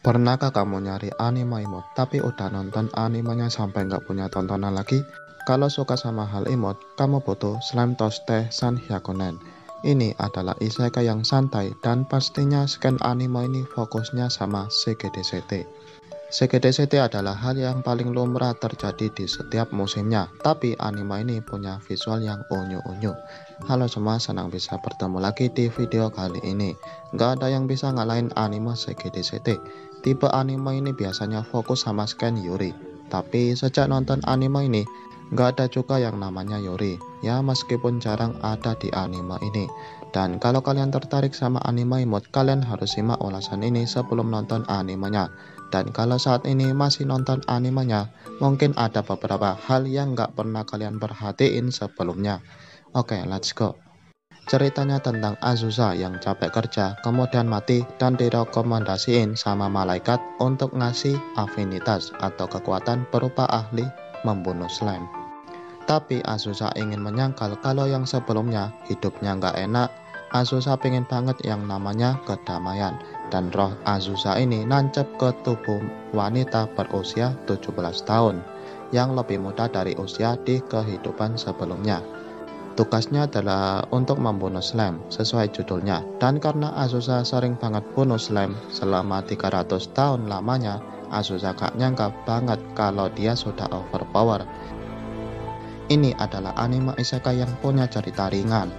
Pernahkah kamu nyari anime emot tapi udah nonton animenya sampai nggak punya tontonan lagi? Kalau suka sama hal emot, kamu butuh Slime Toste San Hyakunen. Ini adalah isekai yang santai dan pastinya scan anime ini fokusnya sama CGDCT. CGDCT adalah hal yang paling lumrah terjadi di setiap musimnya, tapi anime ini punya visual yang unyu-unyu. Halo semua, senang bisa bertemu lagi di video kali ini. Gak ada yang bisa ngalahin anime CGDCT. Tipe anime ini biasanya fokus sama scan Yuri. Tapi sejak nonton anime ini, gak ada juga yang namanya Yuri. Ya meskipun jarang ada di anime ini. Dan kalau kalian tertarik sama anime mode, kalian harus simak ulasan ini sebelum nonton animenya. Dan kalau saat ini masih nonton animenya, mungkin ada beberapa hal yang gak pernah kalian perhatiin sebelumnya. Oke, okay, let's go. Ceritanya tentang Azusa yang capek kerja, kemudian mati dan direkomendasiin sama malaikat untuk ngasih afinitas atau kekuatan berupa ahli membunuh slime. Tapi Azusa ingin menyangkal kalau yang sebelumnya hidupnya nggak enak, Azusa pengen banget yang namanya kedamaian. Dan roh Azusa ini nancep ke tubuh wanita berusia 17 tahun yang lebih muda dari usia di kehidupan sebelumnya. Tugasnya adalah untuk membunuh slime sesuai judulnya. Dan karena Azusa sering banget bunuh slime selama 300 tahun lamanya, Azusa gak nyangka banget kalau dia sudah overpower. Ini adalah anime isekai yang punya cerita ringan.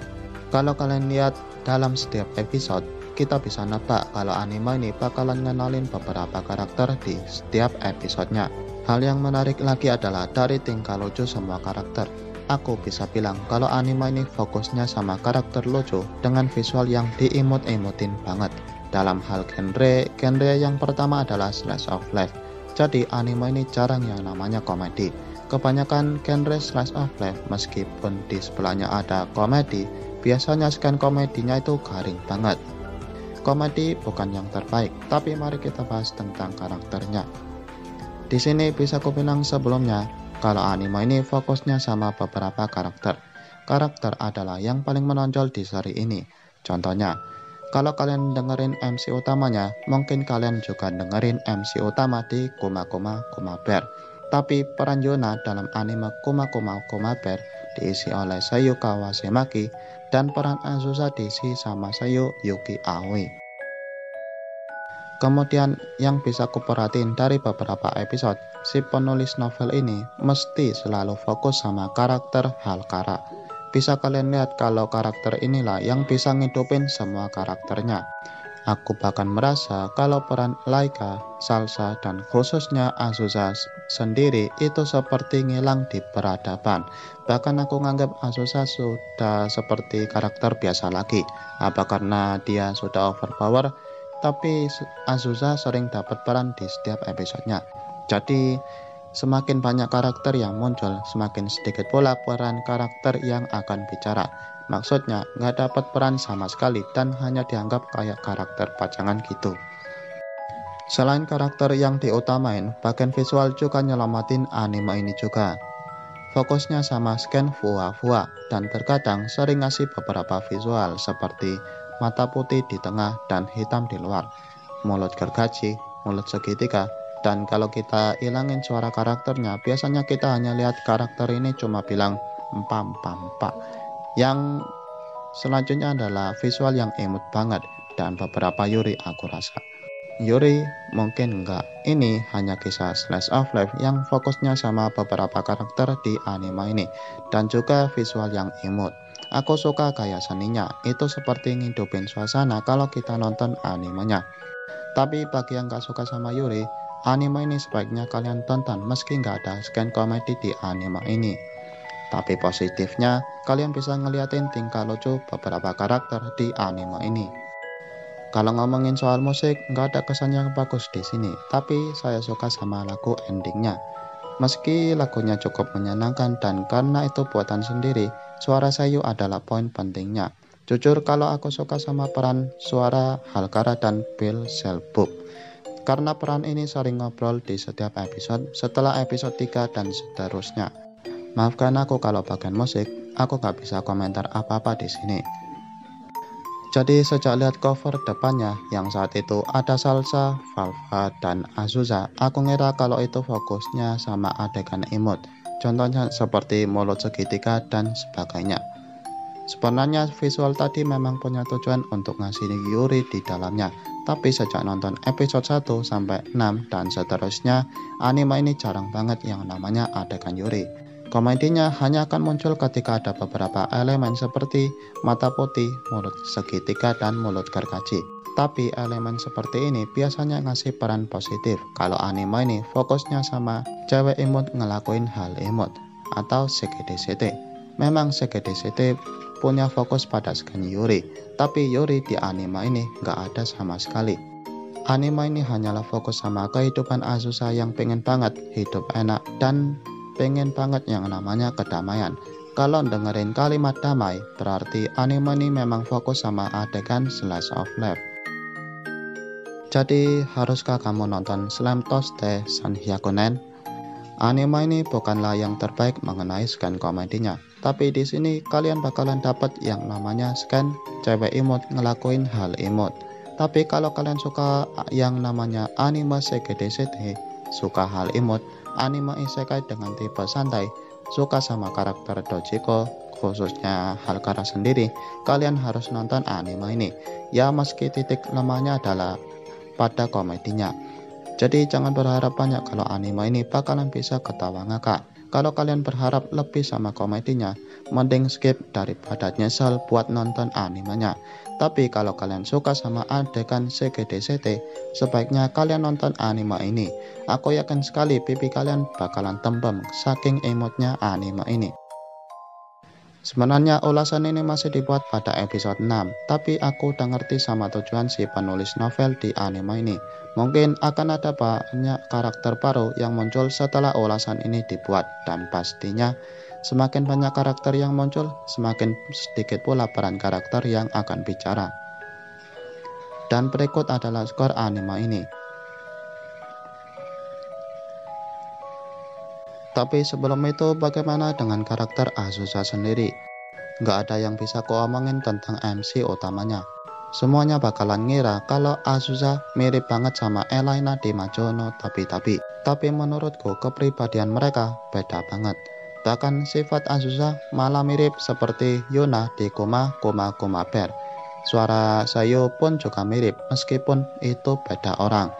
Kalau kalian lihat dalam setiap episode, kita bisa nebak kalau anime ini bakalan ngenalin beberapa karakter di setiap episodenya. Hal yang menarik lagi adalah dari tingkah lucu semua karakter aku bisa bilang kalau anime ini fokusnya sama karakter lucu dengan visual yang diimut-imutin banget. Dalam hal genre, genre yang pertama adalah slice of life. Jadi anime ini jarang yang namanya komedi. Kebanyakan genre slice of life meskipun di sebelahnya ada komedi, biasanya scan komedinya itu garing banget. Komedi bukan yang terbaik, tapi mari kita bahas tentang karakternya. Di sini bisa kubilang sebelumnya, kalau anime ini fokusnya sama beberapa karakter. Karakter adalah yang paling menonjol di seri ini. Contohnya, kalau kalian dengerin MC utamanya, mungkin kalian juga dengerin MC utama di Kuma Kuma Kuma Bear. Tapi peran Yuna dalam anime Kuma Kuma Kuma Bear diisi oleh Sayu Kawasemaki dan peran Azusa diisi sama Sayu Yuki Aoi. Kemudian yang bisa kuperhatiin dari beberapa episode, si penulis novel ini mesti selalu fokus sama karakter Halkara. Bisa kalian lihat kalau karakter inilah yang bisa ngidupin semua karakternya. Aku bahkan merasa kalau peran Laika, Salsa, dan khususnya Azusa sendiri itu seperti ngilang di peradaban. Bahkan aku nganggap Azusa sudah seperti karakter biasa lagi. Apa karena dia sudah overpower? Tapi Azusa sering dapat peran di setiap episodenya. Jadi, semakin banyak karakter yang muncul, semakin sedikit pula peran karakter yang akan bicara. Maksudnya, nggak dapat peran sama sekali dan hanya dianggap kayak karakter pajangan gitu. Selain karakter yang diutamain, bagian visual juga nyelamatin anime ini juga. Fokusnya sama scan fua-fua dan terkadang sering ngasih beberapa visual seperti mata putih di tengah dan hitam di luar, mulut gergaji, mulut segitiga, dan kalau kita hilangin suara karakternya, biasanya kita hanya lihat karakter ini cuma bilang empam pak. Yang selanjutnya adalah visual yang imut banget dan beberapa Yuri aku rasa. Yuri mungkin enggak. Ini hanya kisah slash of life yang fokusnya sama beberapa karakter di anime ini dan juga visual yang imut. Aku suka gaya seninya, itu seperti ngidupin suasana kalau kita nonton animenya. Tapi bagi yang gak suka sama Yuri, anime ini sebaiknya kalian tonton meski gak ada scan komedi di anime ini. Tapi positifnya, kalian bisa ngeliatin tingkah lucu beberapa karakter di anime ini. Kalau ngomongin soal musik, nggak ada kesan yang bagus di sini, tapi saya suka sama lagu endingnya. Meski lagunya cukup menyenangkan dan karena itu buatan sendiri, Suara Sayu adalah poin pentingnya. Jujur kalau aku suka sama peran suara Halkara dan Bill Selbuk. Karena peran ini sering ngobrol di setiap episode setelah episode 3 dan seterusnya. Maafkan aku kalau bagian musik, aku gak bisa komentar apa-apa di sini. Jadi sejak lihat cover depannya yang saat itu ada Salsa, Valva, dan Azusa, aku ngira kalau itu fokusnya sama adegan emot. Contohnya seperti mulut segitiga dan sebagainya. Sebenarnya visual tadi memang punya tujuan untuk ngasih Yuri di dalamnya, tapi sejak nonton episode 1 sampai 6 dan seterusnya, anime ini jarang banget yang namanya adegan Yuri. Komedinya hanya akan muncul ketika ada beberapa elemen seperti mata putih, mulut segitiga, dan mulut gergaji. Tapi elemen seperti ini biasanya ngasih peran positif kalau anime ini fokusnya sama cewek imut ngelakuin hal imut atau CGDCT. Memang CGDCT punya fokus pada skin Yuri, tapi Yuri di anime ini nggak ada sama sekali. Anime ini hanyalah fokus sama kehidupan Azusa yang pengen banget hidup enak dan pengen banget yang namanya kedamaian. Kalau dengerin kalimat damai, berarti anime ini memang fokus sama adegan slash of life. Jadi, haruskah kamu nonton Slam Toste San Hyakunen? Anime ini bukanlah yang terbaik mengenai scan komedinya, tapi di sini kalian bakalan dapat yang namanya scan cewek imut ngelakuin hal imut. Tapi kalau kalian suka yang namanya anime CGDCT, suka hal imut, anime isekai dengan tipe santai, suka sama karakter Dojiko, khususnya Halkara sendiri, kalian harus nonton anime ini. Ya meski titik lemahnya adalah pada komedinya. Jadi jangan berharap banyak kalau anime ini bakalan bisa ketawa ngakak. Kalau kalian berharap lebih sama komedinya, mending skip daripada nyesel buat nonton animenya. Tapi kalau kalian suka sama adegan CGDCT, sebaiknya kalian nonton anime ini. Aku yakin sekali pipi kalian bakalan tembem saking emotnya anime ini. Sebenarnya ulasan ini masih dibuat pada episode 6, tapi aku udah ngerti sama tujuan si penulis novel di anime ini. Mungkin akan ada banyak karakter baru yang muncul setelah ulasan ini dibuat, dan pastinya semakin banyak karakter yang muncul, semakin sedikit pula peran karakter yang akan bicara. Dan berikut adalah skor anime ini. Tapi sebelum itu bagaimana dengan karakter Azusa sendiri? Gak ada yang bisa omongin tentang MC utamanya. Semuanya bakalan ngira kalau Azusa mirip banget sama Elena di Majono tapi-tapi. Tapi menurutku kepribadian mereka beda banget. Bahkan sifat Azusa malah mirip seperti Yuna di Kuma Kuma Kuma Bear. Suara Sayo pun juga mirip meskipun itu beda orang.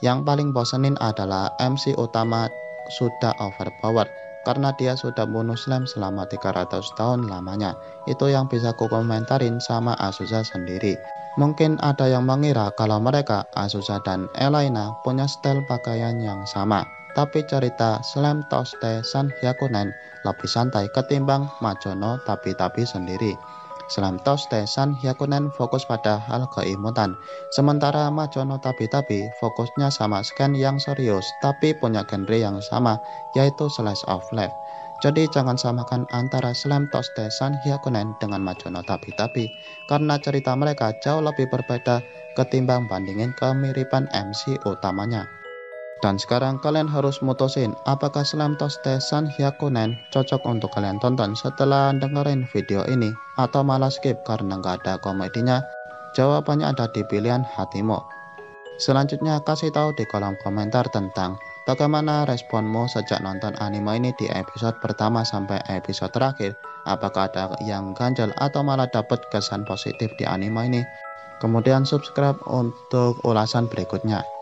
Yang paling bosenin adalah MC utama sudah overpowered karena dia sudah bunuh Slam selama 300 tahun lamanya. Itu yang bisa ku komentarin sama Azusa sendiri. Mungkin ada yang mengira kalau mereka, Azusa dan Elena, punya style pakaian yang sama. Tapi cerita Slam Toste San Hyakunen lebih santai ketimbang Majono tapi-tapi sendiri. Slam Toste San Hyakunen fokus pada hal keimutan, sementara Majono Tabi-Tabi fokusnya sama scan yang serius tapi punya genre yang sama, yaitu Slice of Life. Jadi jangan samakan antara Slam Toste San Hyakunen dengan Majono Tabi-Tabi, karena cerita mereka jauh lebih berbeda ketimbang bandingin kemiripan MC utamanya. Dan sekarang kalian harus mutusin apakah Slam Toste San Hyakunen cocok untuk kalian tonton setelah dengerin video ini atau malah skip karena nggak ada komedinya. Jawabannya ada di pilihan hatimu. Selanjutnya kasih tahu di kolom komentar tentang bagaimana responmu sejak nonton anime ini di episode pertama sampai episode terakhir. Apakah ada yang ganjel atau malah dapat kesan positif di anime ini? Kemudian subscribe untuk ulasan berikutnya.